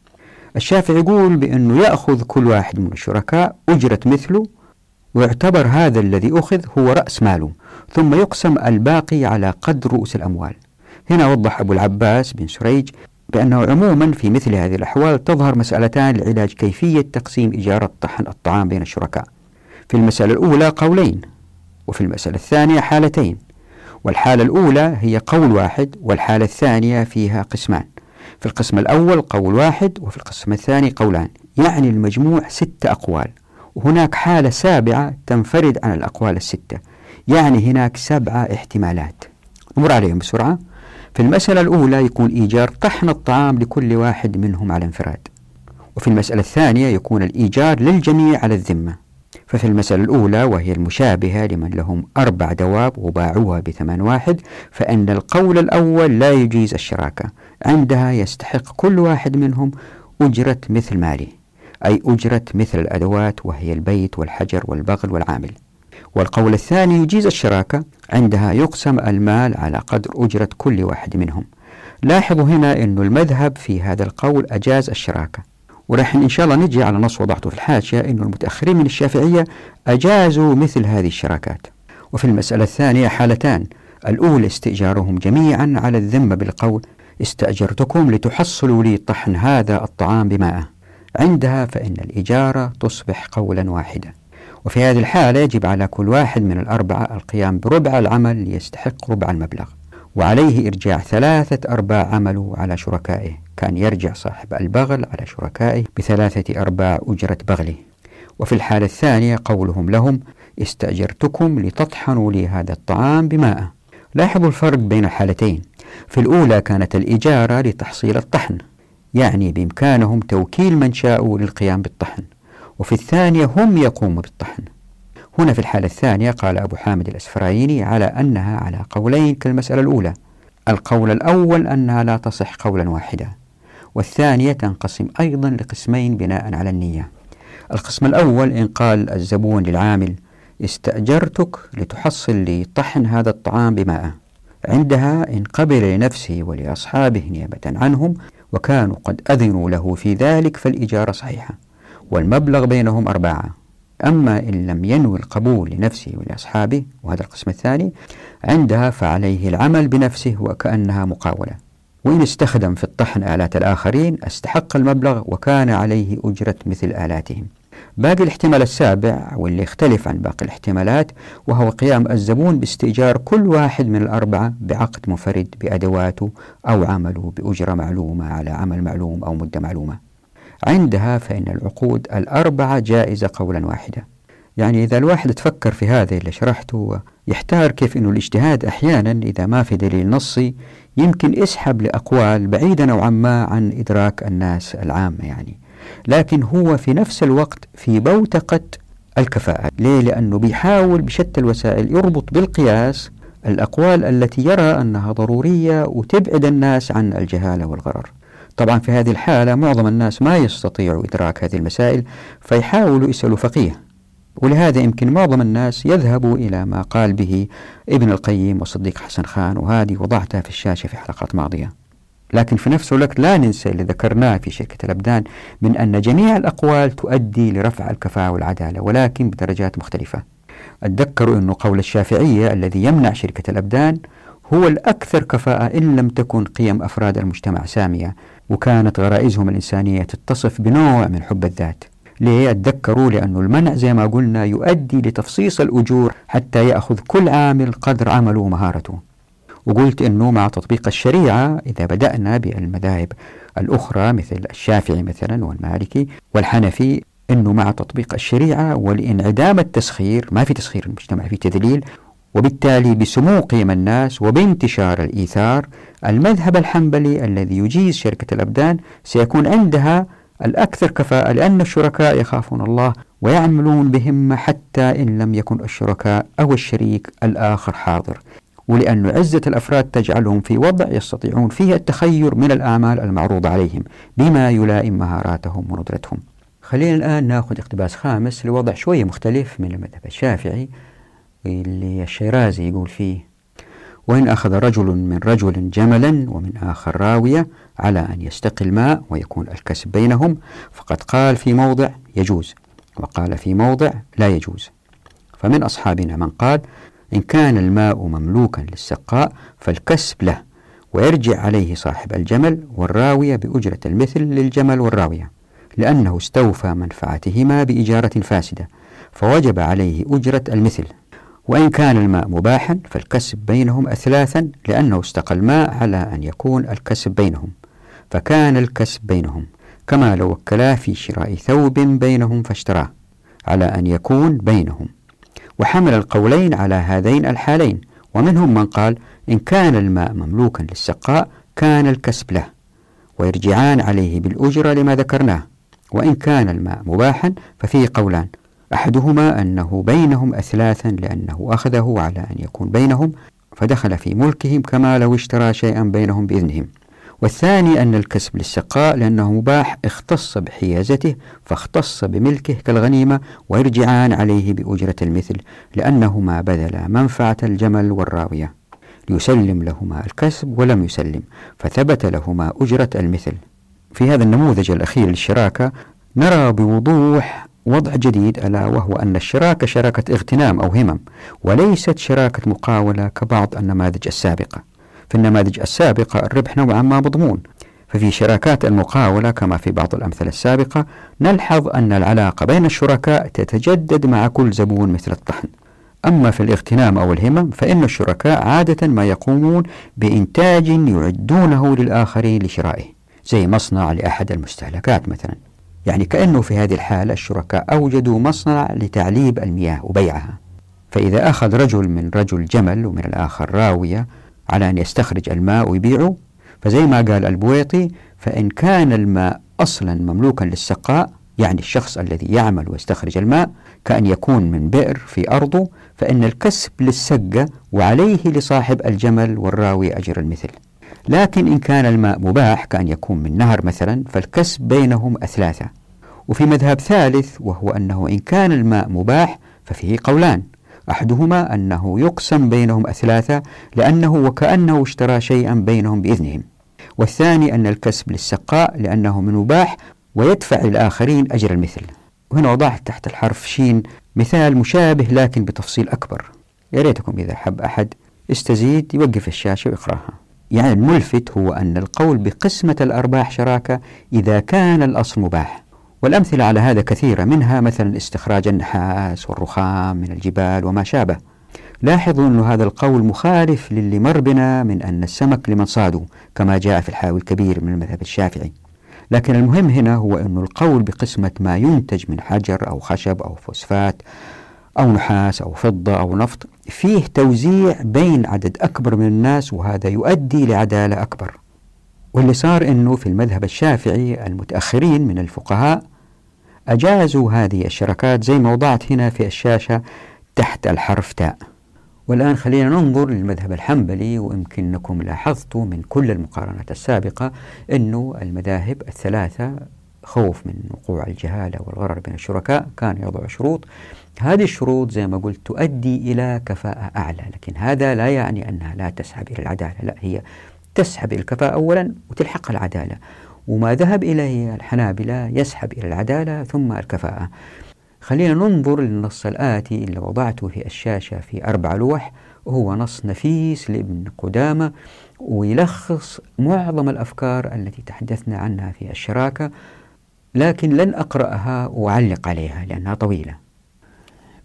الشافعي يقول بأنه يأخذ كل واحد من الشركاء أجرة مثله ويعتبر هذا الذي أخذ هو رأس ماله ثم يقسم الباقي على قدر رؤوس الأموال. هنا وضح أبو العباس بن سريج بأنه عموما في مثل هذه الأحوال تظهر مسألتان لعلاج كيفية تقسيم إجارة طحن الطعام بين الشركاء. في المسألة الأولى قولين وفي المسألة الثانية حالتين. والحالة الأولى هي قول واحد والحالة الثانية فيها قسمان. في القسم الأول قول واحد وفي القسم الثاني قولان. يعني المجموع ست أقوال. وهناك حالة سابعة تنفرد عن الأقوال الستة. يعني هناك سبعة احتمالات. نمر عليهم بسرعة. في المسألة الأولى يكون إيجار طحن الطعام لكل واحد منهم على انفراد. وفي المسألة الثانية يكون الإيجار للجميع على الذمة. ففي المسألة الأولى وهي المشابهة لمن لهم أربع دواب وباعوها بثمن واحد فإن القول الأول لا يجيز الشراكة. عندها يستحق كل واحد منهم أجرة مثل ماله. أي أجرة مثل الأدوات وهي البيت والحجر والبغل والعامل. والقول الثاني يجيز الشراكة عندها يقسم المال على قدر أجرة كل واحد منهم. لاحظوا هنا أن المذهب في هذا القول أجاز الشراكة. وراح إن شاء الله نجي على نص وضعته في الحاشية أن المتأخرين من الشافعية أجازوا مثل هذه الشراكات. وفي المسألة الثانية حالتان. الأولى استئجارهم جميعا على الذمة بالقول استأجرتكم لتحصلوا لي طحن هذا الطعام بماءه. عندها فإن الإجارة تصبح قولا واحدا. وفي هذه الحالة يجب على كل واحد من الأربعة القيام بربع العمل ليستحق ربع المبلغ. وعليه إرجاع ثلاثة أرباع عمله على شركائه كأن يرجع صاحب البغل على شركائه بثلاثة أرباع أجرة بغله. وفي الحالة الثانية قولهم لهم استأجرتكم لتطحنوا لي هذا الطعام بماء. لاحظوا الفرق بين الحالتين. في الأولى كانت الإجارة لتحصيل الطحن. يعني بإمكانهم توكيل من شاءوا للقيام بالطحن. وفي الثانية هم يقوموا بالطحن. هنا في الحالة الثانية قال أبو حامد الأسفرايني على أنها على قولين كالمسألة الأولى. القول الأول أنها لا تصح قولا واحدا. والثانية تنقسم أيضا لقسمين بناء على النية. القسم الأول إن قال الزبون للعامل استأجرتك لتحصل لي طحن هذا الطعام بماء. عندها إن قبل لنفسه ولأصحابه نيابة عنهم وكانوا قد أذنوا له في ذلك فالإجارة صحيحة والمبلغ بينهم أربعة. أما إن لم ينوي القبول لنفسه ولأصحابه وهذا القسم الثاني عندها فعليه العمل بنفسه وكأنها مقاولة. وإن استخدم في الطحن آلات الآخرين استحق المبلغ وكان عليه أجرة مثل آلاتهم. باقي الاحتمال السابع واللي يختلف عن باقي الاحتمالات وهو قيام الزبون باستئجار كل واحد من الأربعة بعقد منفرد بأدواته أو عمله بأجرة معلومة على عمل معلوم أو مدة معلومة. عندها فإن العقود الأربعة جائزة قولا واحدا. يعني إذا الواحد تفكر في هذا اللي شرحته يحتار كيف أنه الاجتهاد أحيانا إذا ما في دليل نصي يمكن يسحب لأقوال بعيدة نوعا ما عن إدراك الناس العامة يعني. لكن هو في نفس الوقت في بوتقة الكفاءة. ليه؟ لأنه بيحاول بشتى الوسائل يربط بالقياس الأقوال التي يرى أنها ضرورية وتبعد الناس عن الجهالة والغرر. طبعا في هذه الحالة معظم الناس ما يستطيعوا إدراك هذه المسائل فيحاولوا يسألوا فقيه. ولهذا يمكن معظم الناس يذهبوا إلى ما قال به ابن القيم وصديق حسن خان وهذه وضعتها في الشاشة في حلقات ماضية. لكن في نفس الوقت لا ننسى اللي ذكرناه في شركة الأبدان من أن جميع الأقوال تؤدي لرفع الكفاءة والعدالة ولكن بدرجات مختلفة. أتذكروا أن قول الشافعية الذي يمنع شركة الأبدان هو الأكثر كفاءة إن لم تكن قيم أفراد المجتمع سامية وكانت غرائزهم الإنسانية تتصف بنوع من حب الذات. ليه؟ تذكروا لأن المنع زي ما قلنا يؤدي لتفصيص الأجور حتى يأخذ كل عامل قدر عمله ومهارته. وقلت أنه مع تطبيق الشريعة إذا بدأنا بالمذاهب الأخرى مثل الشافعي مثلا والمالكي والحنفي أنه مع تطبيق الشريعة ولإنعدام التسخير ما في تسخير المجتمع في تذليل وبالتالي بسمو قيم الناس وبانتشار الإيثار المذهب الحنبلي الذي يجيز شركة الأبدان سيكون عندها الأكثر كفاءة لأن الشركاء يخافون الله ويعملون بهمة حتى إن لم يكن الشركاء أو الشريك الآخر حاضر. ولأن عزة الأفراد تجعلهم في وضع يستطيعون فيه التخير من الأعمال المعروضة عليهم بما يلائم مهاراتهم وندرتهم. خلينا الآن نأخذ اقتباس خامس لوضع شوية مختلف من المذهب الشافعي اللي الشيرازي يقول فيه وإن أخذ رجل من رجل جملا ومن آخر راوية على أن يستقي الماء ويكون الكسب بينهم فقد قال في موضع يجوز وقال في موضع لا يجوز. فمن أصحابنا من قال إن كان الماء مملوكا للسقاء فالكسب له ويرجع عليه صاحب الجمل والراوية بأجرة المثل للجمل والراوية لأنه استوفى منفعتهما بإجارة فاسدة فوجب عليه أجرة المثل. وإن كان الماء مباحا فالكسب بينهم أثلاثا لأنه استقى الماء على أن يكون الكسب بينهم فكان الكسب بينهم كما لو وكلاه في شراء ثوب بينهم فاشتراه على أن يكون بينهم. وحمل القولين على هذين الحالين. ومنهم من قال إن كان الماء مملوكا للسقاء كان الكسب له. ويرجعان عليه بالأجرة لما ذكرناه. وإن كان الماء مباحا ففيه قولان. أحدهما أنه بينهم أثلاثا لأنه أخذه على أن يكون بينهم فدخل في ملكهم كما لو اشترى شيئا بينهم بإذنهم. والثاني أن الكسب للسقاء لأنه مباح اختص بحيازته فاختص بملكه كالغنيمة ويرجعان عليه بأجرة المثل لأنهما بذلا منفعة الجمل والراوية. ليسلم لهما الكسب ولم يسلم فثبت لهما أجرة المثل. في هذا النموذج الأخير للشراكة نرى بوضوح وضع جديد ألا وهو أن الشراكة شراكة اغتنام أو همم وليست شراكة مقاولة كبعض النماذج السابقة. في النماذج السابقة الربح نوعا ما مضمون. ففي شراكات المقاولة كما في بعض الأمثلة السابقة نلحظ أن العلاقة بين الشركاء تتجدد مع كل زبون مثل الطحن. أما في الاغتنام أو الهمم فإن الشركاء عادة ما يقومون بإنتاج يعدونه للآخرين لشرائه زي مصنع لأحد المستهلكات مثلا. يعني كأنه في هذه الحالة الشركاء أوجدوا مصنع لتعليب المياه وبيعها. فإذا أخذ رجل من رجل جمل ومن الآخر راوية على أن يستخرج الماء ويبيعه. فزي ما قال البويطي فإن كان الماء أصلا مملوكا للسقاء يعني الشخص الذي يعمل ويستخرج الماء كأن يكون من بئر في أرضه فإن الكسب للسقة وعليه لصاحب الجمل والراوي أجر المثل. لكن إن كان الماء مباح كأن يكون من نهر مثلا فالكسب بينهم أثلاثة. وفي مذهب ثالث وهو أنه إن كان الماء مباح ففيه قولان. أحدهما أنه يقسم بينهم أثلاثة لأنه وكأنه اشترى شيئا بينهم بإذنهم. والثاني أن الكسب للسقاء لأنه من مباح ويدفع للآخرين أجر المثل. وهنا وضعت تحت الحرف شين مثال مشابه لكن بتفصيل أكبر. يا ريتكم إذا حب أحد استزيد يوقف الشاشة ويقرأها. يعني الملفت هو أن القول بقسمة الأرباح شراكة إذا كان الأصل مباح. والأمثلة على هذا كثيرة منها مثلا استخراج النحاس والرخام من الجبال وما شابه. لاحظوا أن هذا القول مخالف للي مر بنا من أن السمك لمن صادوا كما جاء في الحاوي الكبير من المذهب الشافعي. لكن المهم هنا هو أن القول بقسمة ما ينتج من حجر أو خشب أو فوسفات أو نحاس أو فضة أو نفط فيه توزيع بين عدد أكبر من الناس وهذا يؤدي لعدالة أكبر. واللي صار أنه في المذهب الشافعي المتأخرين من الفقهاء أجازوا هذه الشركات زي ما وضعت هنا في الشاشة تحت الحرف تاء. والآن خلينا ننظر للمذهب الحنبلي ويمكنكم لاحظتوا من كل المقارنات السابقة أنه المذاهب الثلاثة خوف من وقوع الجهالة والغرر بين الشركاء كان يضع شروط. هذه الشروط زي ما قلت تؤدي إلى كفاءة أعلى لكن هذا لا يعني أنها لا تسحب إلى العدالة لا هي تسحب الكفاءة أولا وتلحق العدالة. وما ذهب إليه الحنابلة يسحب إلى العدالة ثم الكفاءة. خلينا ننظر للنص الآتي اللي وضعته في الشاشة في أربع لوح. وهو نص نفيس لابن قدامة ويلخص معظم الأفكار التي تحدثنا عنها في الشراكة لكن لن أقرأها وأعلق عليها لأنها طويلة.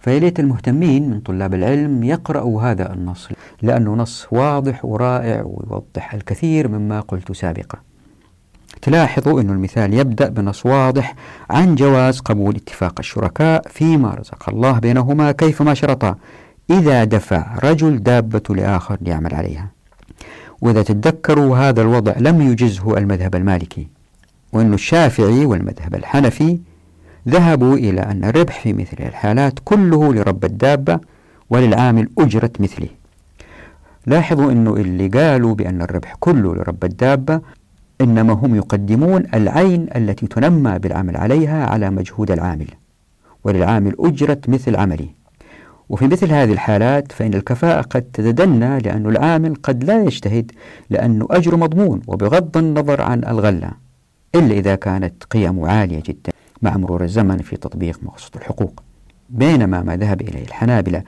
فيليت المهتمين من طلاب العلم يقرأوا هذا النص لأنه نص واضح ورائع ويوضح الكثير مما قلت سابقا. تلاحظوا أن المثال يبدأ بنص واضح عن جواز قبول اتفاق الشركاء فيما رزق الله بينهما كيفما شرطا. إذا دفع رجل دابة لآخر ليعمل عليها. وإذا تتذكروا هذا الوضع لم يجزه المذهب المالكي وأن الشافعي والمذهب الحنفي ذهبوا إلى أن الربح في مثل الحالات كله لرب الدابة وللعامل أجرة مثله. لاحظوا أنه اللي قالوا بأن الربح كله لرب الدابة إنما هم يقدمون العين التي تنمى بالعمل عليها على مجهود العامل وللعامل أجرة مثل عمله. وفي مثل هذه الحالات فإن الكفاءة قد تتدنى لأن العامل قد لا يجتهد لأنه أجر مضمون وبغض النظر عن الغلة إلا إذا كانت قيمه عالية جدا. مع مرور الزمن في تطبيق مقصود الحقوق. بينما ما ذهب إليه الحنابلة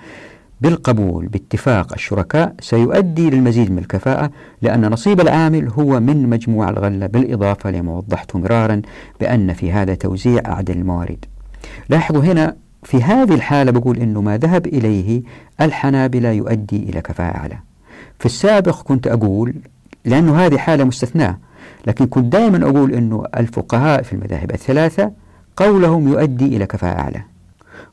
بالقبول باتفاق الشركاء سيؤدي للمزيد من الكفاءة لأن نصيب العامل هو من مجموع الغلة بالإضافة لما وضحته مرارا بأن في هذا توزيع أعدل الموارد. لاحظوا هنا في هذه الحالة بقول أنه ما ذهب إليه الحنابلة يؤدي إلى كفاءة أعلى. في السابق كنت أقول لأنه هذه حالة مستثناة لكن كنت دائما أقول أنه الفقهاء في المذاهب الثلاثة قولهم يؤدي إلى كفاءة أعلى.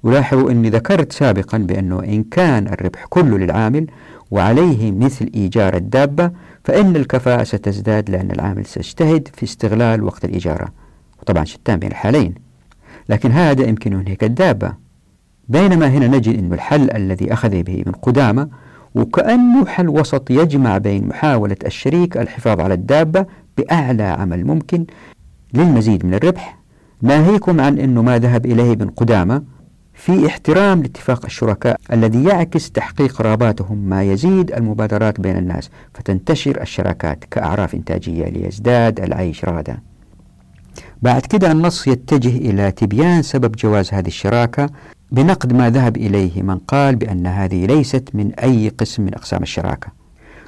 ولاحظوا أني ذكرت سابقا بأنه إن كان الربح كله للعامل وعليه مثل إيجار الدابة فإن الكفاءة ستزداد لأن العامل سيجتهد في استغلال وقت الإجارة وطبعا شتان بين الحالين. لكن هذا يمكن ينهك الدابة. بينما هنا نجد أن الحل الذي أخذ به ابن قدامة وكأنه حل وسط يجمع بين محاولة الشريك الحفاظ على الدابة بأعلى عمل ممكن للمزيد من الربح. ناهيكم عن أنه ما ذهب إليه ابن قدامة في احترام لاتفاق الشركاء الذي يعكس تحقيق رغباتهم ما يزيد المبادرات بين الناس فتنتشر الشراكات كأعراف إنتاجية ليزداد العيش رغدا. بعد كده النص يتجه إلى تبيان سبب جواز هذه الشراكة بنقد ما ذهب إليه من قال بأن هذه ليست من أي قسم من أقسام الشراكة.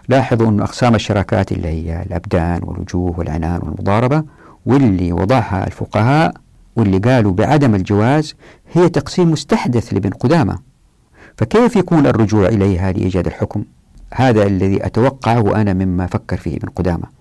لاحظوا أن أقسام الشراكات اللي هي الأبدان والوجوه والعنان والمضاربة واللي وضعها الفقهاء واللي قالوا بعدم الجواز هي تقسيم مستحدث لابن قدامة. فكيف يكون الرجوع إليها لإيجاد الحكم؟ هذا الذي أتوقعه أنا مما فكر فيه ابن قدامة.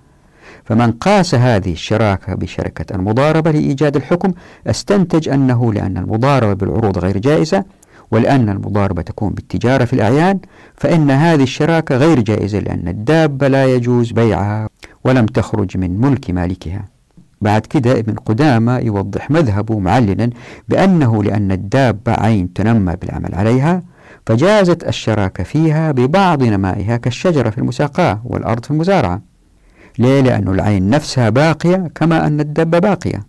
فمن قاس هذه الشراكة بشركة المضاربة لإيجاد الحكم أستنتج أنه لأن المضاربة بالعروض غير جائزة ولأن المضاربة تكون بالتجارة في الأعيان فإن هذه الشراكة غير جائزة لأن الدابة لا يجوز بيعها ولم تخرج من ملك مالكها. بعد كده ابن قدامة يوضح مذهبه معلنا بأنه لأن الدابة عين تنمى بالعمل عليها فجازت الشراكة فيها ببعض نمائها كالشجرة في المساقاة والأرض في المزارعة. ليه؟ لأن العين نفسها باقية كما أن الدابة باقية.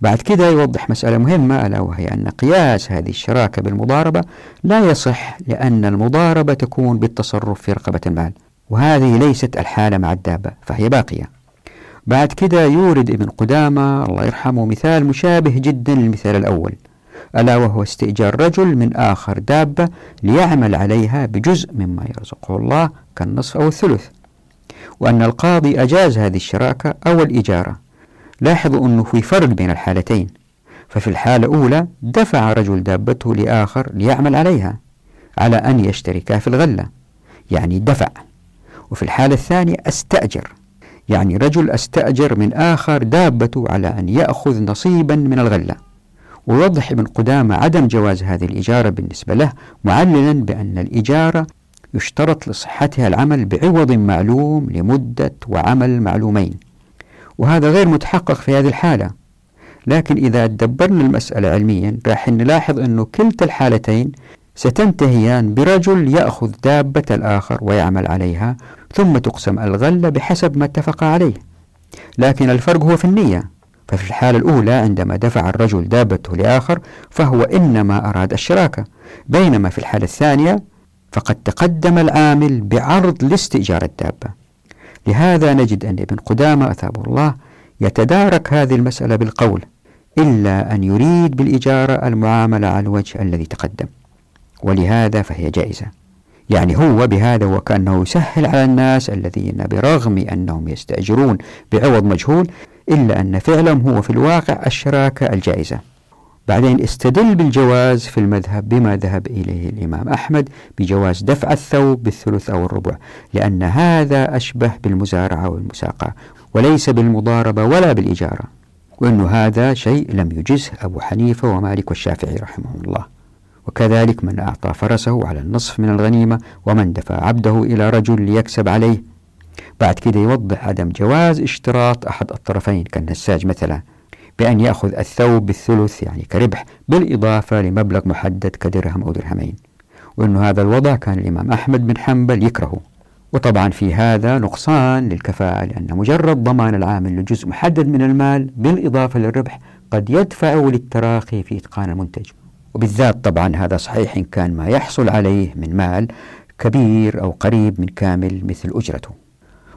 بعد كده يوضح مسألة مهمة ألا وهي أن قياس هذه الشراكة بالمضاربة لا يصح لأن المضاربة تكون بالتصرف في رقبة المال وهذه ليست الحالة مع الدابة فهي باقية. بعد كده يورد ابن قدامة الله يرحمه مثال مشابه جدا للمثال الأول. ألا وهو استئجار رجل من آخر دابة ليعمل عليها بجزء مما يرزقه الله كالنصف أو الثلث. وأن القاضي أجاز هذه الشراكة أو الإجارة. لاحظوا أنه في فرق بين الحالتين. ففي الحالة الأولى دفع رجل دابته لآخر ليعمل عليها على أن يشتركا في الغلة يعني دفع. وفي الحالة الثانية استأجر. يعني رجل أستأجر من آخر دابته على أن يأخذ نصيبا من الغلة. ويوضح ابن قدامة عدم جواز هذه الإجارة بالنسبة له معللا بأن الإجارة يشترط لصحتها العمل بعوض معلوم لمدة وعمل معلومين. وهذا غير متحقق في هذه الحالة. لكن إذا دبرنا المسألة علميا راح نلاحظ أنه كلتا الحالتين ستنتهيان برجل يأخذ دابة الآخر ويعمل عليها ثم تقسم الغلة بحسب ما اتفق عليه. لكن الفرق هو في النية. ففي الحالة الأولى عندما دفع الرجل دابته لآخر فهو إنما أراد الشراكة. بينما في الحالة الثانية فقد تقدم العامل بعرض لاستئجار الدابة. لهذا نجد أن ابن قدامة أثابه الله يتدارك هذه المسألة بالقول إلا أن يريد بالإجارة المعاملة على الوجه الذي تقدم. ولهذا فهي جائزة. يعني هو بهذا وكأنه يسهل على الناس الذين برغم أنهم يستأجرون بعوض مجهول إلا أن فعلهم هو في الواقع الشراكة الجائزة. بعدين استدل بالجواز في المذهب بما ذهب إليه الإمام أحمد بجواز دفع الثوب بالثلث أو الربع لأن هذا أشبه بالمزارعة والمساقة وليس بالمضاربة ولا بالإجارة وأن هذا شيء لم يجزه أبو حنيفة ومالك والشافعي رحمهم الله. وكذلك من أعطى فرسه على النصف من الغنيمة ومن دفع عبده إلى رجل ليكسب عليه. بعد كده يوضح عدم جواز اشتراط أحد الطرفين كالنساج مثلا بأن يأخذ الثوب بالثلث يعني كربح بالإضافة لمبلغ محدد كدرهم أو درهمين. وأن هذا الوضع كان الإمام أحمد بن حنبل يكرهه. وطبعا في هذا نقصان للكفاءة لأن مجرد ضمان العامل لجزء محدد من المال بالإضافة للربح قد يدفع للتراخي في إتقان المنتج. وبالذات طبعا هذا صحيح إن كان ما يحصل عليه من مال كبير أو قريب من كامل مثل أجرته.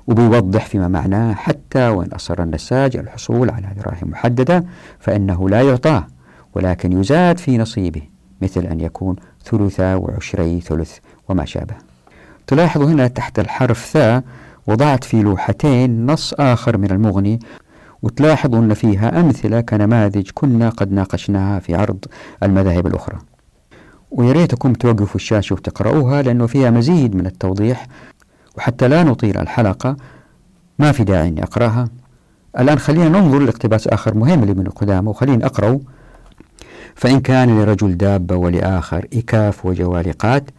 وبيوضح فيما معناه حتى وإن أصر النساج الحصول على دراهم محددة فإنه لا يعطاه ولكن يزاد في نصيبه مثل أن يكون ثلثا وعشري ثلث وما شابه. تلاحظوا هنا تحت الحرف ثاء وضعت في لوحتين نص آخر من المغني وتلاحظوا أن فيها أمثلة كنماذج كنا قد ناقشناها في عرض المذاهب الأخرى. ويريتكم توقفوا الشاشة وتقرأوها لأنه فيها مزيد من التوضيح وحتى لا نطيل الحلقة ما في داعي أني أقرأها. الآن خلينا ننظر لاقتباس آخر مهم لابن قدامة وخلينا أقرأه. فإن كان لرجل دابة ولآخر إكاف وجوالقات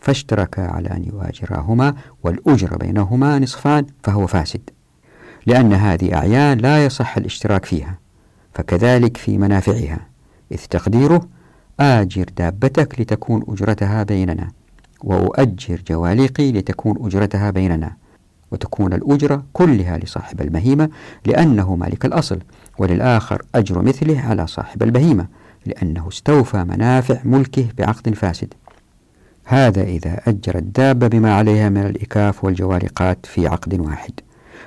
فاشتركا على أن يواجراهما والأجر بينهما نصفان فهو فاسد. لأن هذه أعيان لا يصح الاشتراك فيها فكذلك في منافعها إذ تقديره آجر دابتك لتكون أجرتها بيننا وأؤجر جواليقي لتكون أجرتها بيننا وتكون الأجرة كلها لصاحب البهيمة لأنه مالك الأصل وللآخر أجر مثله على صاحب البهيمة لأنه استوفى منافع ملكه بعقد فاسد. هذا إذا أجر الدابة بما عليها من الإكاف والجوالقات في عقد واحد.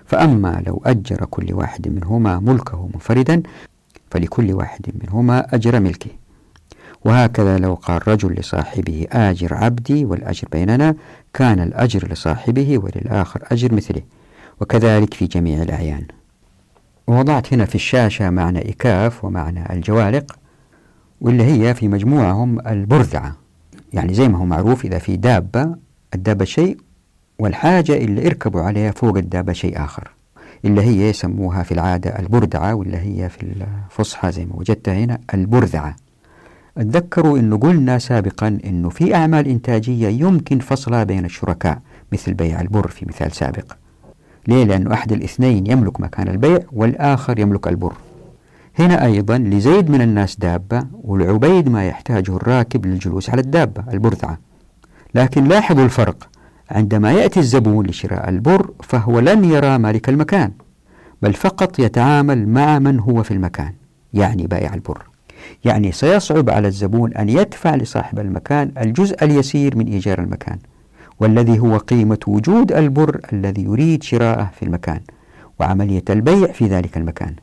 فأما لو أجر كل واحد منهما ملكه منفردا فلكل واحد منهما أجر ملكه. وهكذا لو قال رجل لصاحبه آجر عبدي والأجر بيننا كان الأجر لصاحبه وللآخر أجر مثله. وكذلك في جميع الأعيان. ووضعت هنا في الشاشة معنى إكاف ومعنى الجوالق واللي هي في مجموعهم البرذعة. يعني زي ما هو معروف إذا في دابة الدابة شيء والحاجة اللي يركبوا عليها فوق الدابة شيء آخر اللي هي يسموها في العادة البردعة واللي هي في الفصحى زي ما وجدتها هنا البرذعة. تذكروا أنه قلنا سابقا أنه في أعمال إنتاجية يمكن فصلها بين الشركاء مثل بيع البر في مثال سابق. ليه؟ لأنه أحد الاثنين يملك مكان البيع والآخر يملك البر. هنا أيضا لزيد من الناس دابة والعبيد ما يحتاجه الراكب للجلوس على الدابة البرذعة. لكن لاحظوا الفرق. عندما يأتي الزبون لشراء البر فهو لن يرى مالك المكان بل فقط يتعامل مع من هو في المكان يعني بائع البر. يعني سيصعب على الزبون أن يدفع لصاحب المكان الجزء اليسير من إيجار المكان والذي هو قيمة وجود البر الذي يريد شراءه في المكان وعملية البيع في ذلك المكان.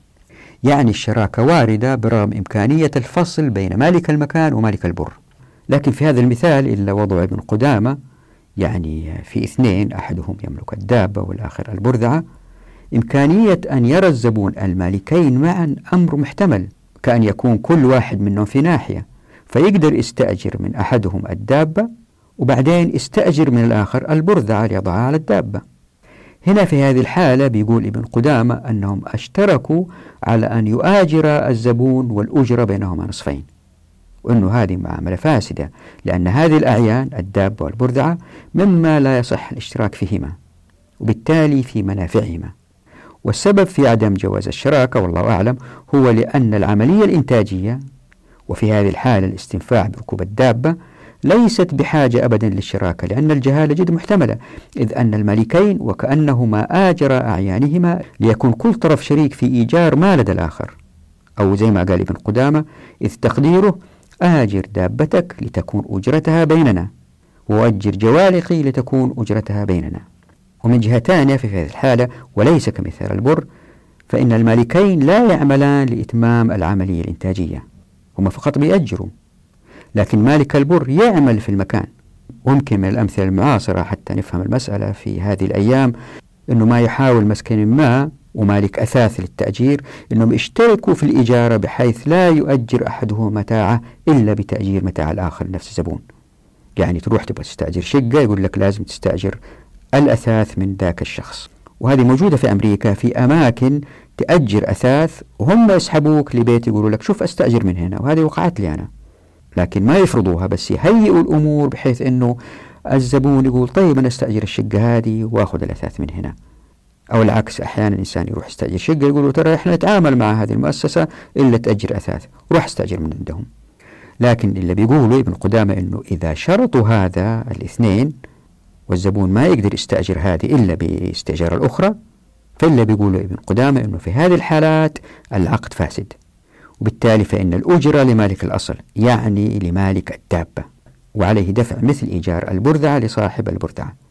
يعني الشراكة واردة برغم إمكانية الفصل بين مالك المكان ومالك البر. لكن في هذا المثال إلا وضع ابن قدامة يعني في اثنين أحدهم يملك الدابة والآخر البرذعة. إمكانية أن يرى الزبون المالكين معا أمر محتمل كأن يكون كل واحد منهم في ناحية فيقدر يستأجر من أحدهم الدابة وبعدين يستأجر من الآخر البرذعة ليضعها على الدابة. هنا في هذه الحالة بيقول ابن قدامة أنهم أشتركوا على أن يؤاجر الزبون والأجرة بينهما نصفين. وأنه هذه معاملة فاسدة لأن هذه الأعيان الدابة والبرذعة مما لا يصح الاشتراك فيهما وبالتالي في منافعهما. والسبب في عدم جواز الشراكة والله أعلم هو لأن العملية الإنتاجية وفي هذه الحالة الاستنفاع بركوب الدابة ليست بحاجة أبدا للشراكة لأن الجهالة جد محتملة إذ أن الملكين وكأنهما آجر أعيانهما ليكون كل طرف شريك في إيجار ما لدى الآخر. أو زي ما قال ابن قدامة إذ تقديره آجر دابتك لتكون أجرتها بيننا. وأجر جوالقي لتكون أجرتها بيننا. ومن جهة ثانية في هذه الحالة وليس كمثال البر فإن المالكين لا يعملان لإتمام العملية الإنتاجية. هما فقط بيأجروا لكن مالك البر يعمل في المكان. ممكن من الأمثلة المعاصرة حتى نفهم المسألة في هذه الأيام أنه ما يحاول مسكن ما ومالك أثاث للتأجير أنهم اشتركوا في الإجارة بحيث لا يؤجر أحدهم متاعه إلا بتأجير متاع الآخر نفس الزبون. يعني تروح تبغى تستأجر شقة يقول لك لازم تستأجر الأثاث من ذاك الشخص. وهذه موجودة في أمريكا في أماكن تأجر أثاث وهم يسحبوك لبيت يقولوا لك شوف أستأجر من هنا وهذه وقعت لي أنا. لكن ما يفرضوها بس يهيئوا الأمور بحيث أنه الزبون يقول طيب أنا أستأجر الشقة هذه وأخذ الأثاث من هنا. أو العكس أحيانا إنسان يروح يستأجر. شقة يقولوا ترى إحنا نتعامل مع هذه المؤسسة إلا تأجر أثاث روح استأجر من عندهم. لكن اللي بيقولوا ابن قدامة أنه إذا شرطوا هذا الاثنين والزبون ما يقدر يستأجر هذه إلا باستئجار الأخرى فإلا بيقولوا ابن قدامة أنه في هذه الحالات العقد فاسد. وبالتالي فإن الأجرة لمالك الأصل يعني لمالك الدابة. وعليه دفع مثل إيجار البرذعة لصاحب البرذعة.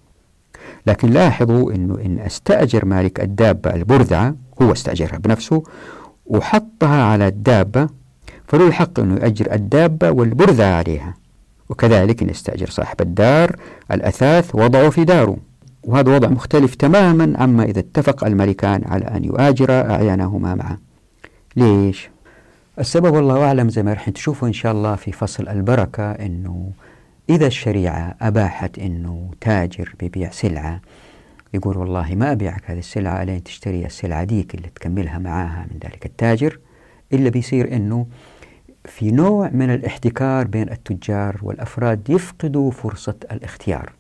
لكن لاحظوا أنه إن استأجر مالك الدابة البرذعة هو استأجرها بنفسه وحطها على الدابة فله الحق أنه يؤجر الدابة والبرذعة عليها. وكذلك إن استأجر صاحب الدار الأثاث وضعه في داره. وهذا وضع مختلف تماما عما إذا اتفق الملكان على أن يؤاجرا أعيانهما معا ليش؟ السبب والله أعلم زي ما رح تشوفوا إن شاء الله في فصل البركة أنه إذا الشريعة أباحت أنه تاجر ببيع سلعة يقول والله ما أبيعك هذه السلعة لين تشتري السلعة ديك اللي تكملها معاها من ذلك التاجر؟ إلا بيصير أنه في نوع من الاحتكار بين التجار والأفراد يفقدوا فرصة الاختيار.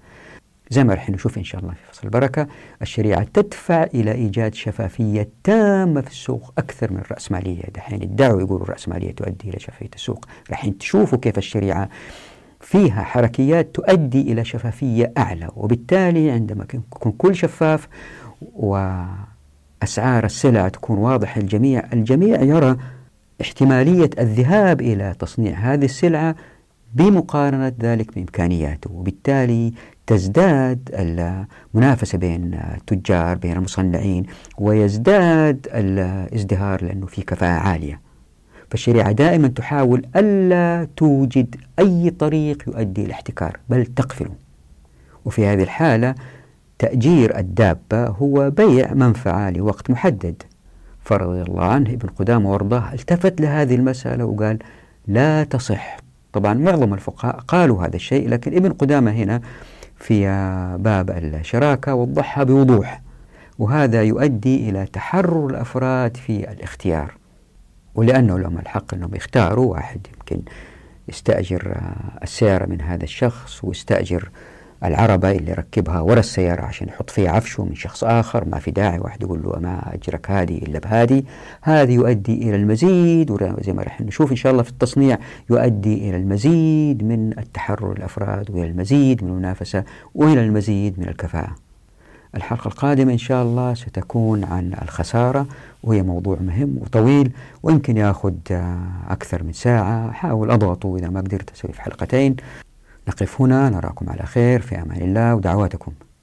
زي ما رح نشوف إن شاء الله في فصل البركة الشريعة تدفع إلى إيجاد شفافية تامة في السوق أكثر من الرأسمالية. دحين ادعوا يقولوا الرأسمالية تؤدي إلى شفافية السوق. رح تشوفوا كيف الشريعة فيها حركيات تؤدي إلى شفافية أعلى وبالتالي عندما يكون كل شفاف وأسعار السلع تكون واضحة للجميع الجميع يرى احتمالية الذهاب إلى تصنيع هذه السلعة بمقارنة ذلك بإمكانياته وبالتالي تزداد المنافسة بين التجار بين المصنعين ويزداد الازدهار لأنه في كفاءة عالية. فالشريعة دائما تحاول ألا توجد أي طريق يؤدي إلى الاحتكار بل تقفله وفي هذه الحالة تأجير الدابة هو بيع منفعة لوقت محدد. فرضي الله عنه ابن قدامة وارضاه التفت لهذه المسألة وقال لا تصح. طبعا معظم الفقهاء قالوا هذا الشيء لكن ابن قدامة هنا في باب الشراكة وضحها بوضوح. وهذا يؤدي إلى تحرر الأفراد في الاختيار. ولأنه لهم الحق أنهم يختاروا واحد يمكن يستأجر السيارة من هذا الشخص ويستأجر العربة اللي ركبها ورا السيارة عشان يحط فيها عفشه من شخص آخر ما في داعي واحد يقول له ما أجرك هذه إلا بهذه. هذا يؤدي إلى المزيد وزي ما رح نشوف إن شاء الله في التصنيع يؤدي إلى المزيد من التحرر الأفراد وإلى المزيد من المنافسة وإلى المزيد من الكفاءة. الحلقة القادمة إن شاء الله ستكون عن الخسارة وهي موضوع مهم وطويل ويمكن يأخذ أكثر من ساعة. أحاول أضغطه إذا ما قدرت أسوي في حلقتين. نقف هنا نراكم على خير في أمان الله ودعواتكم.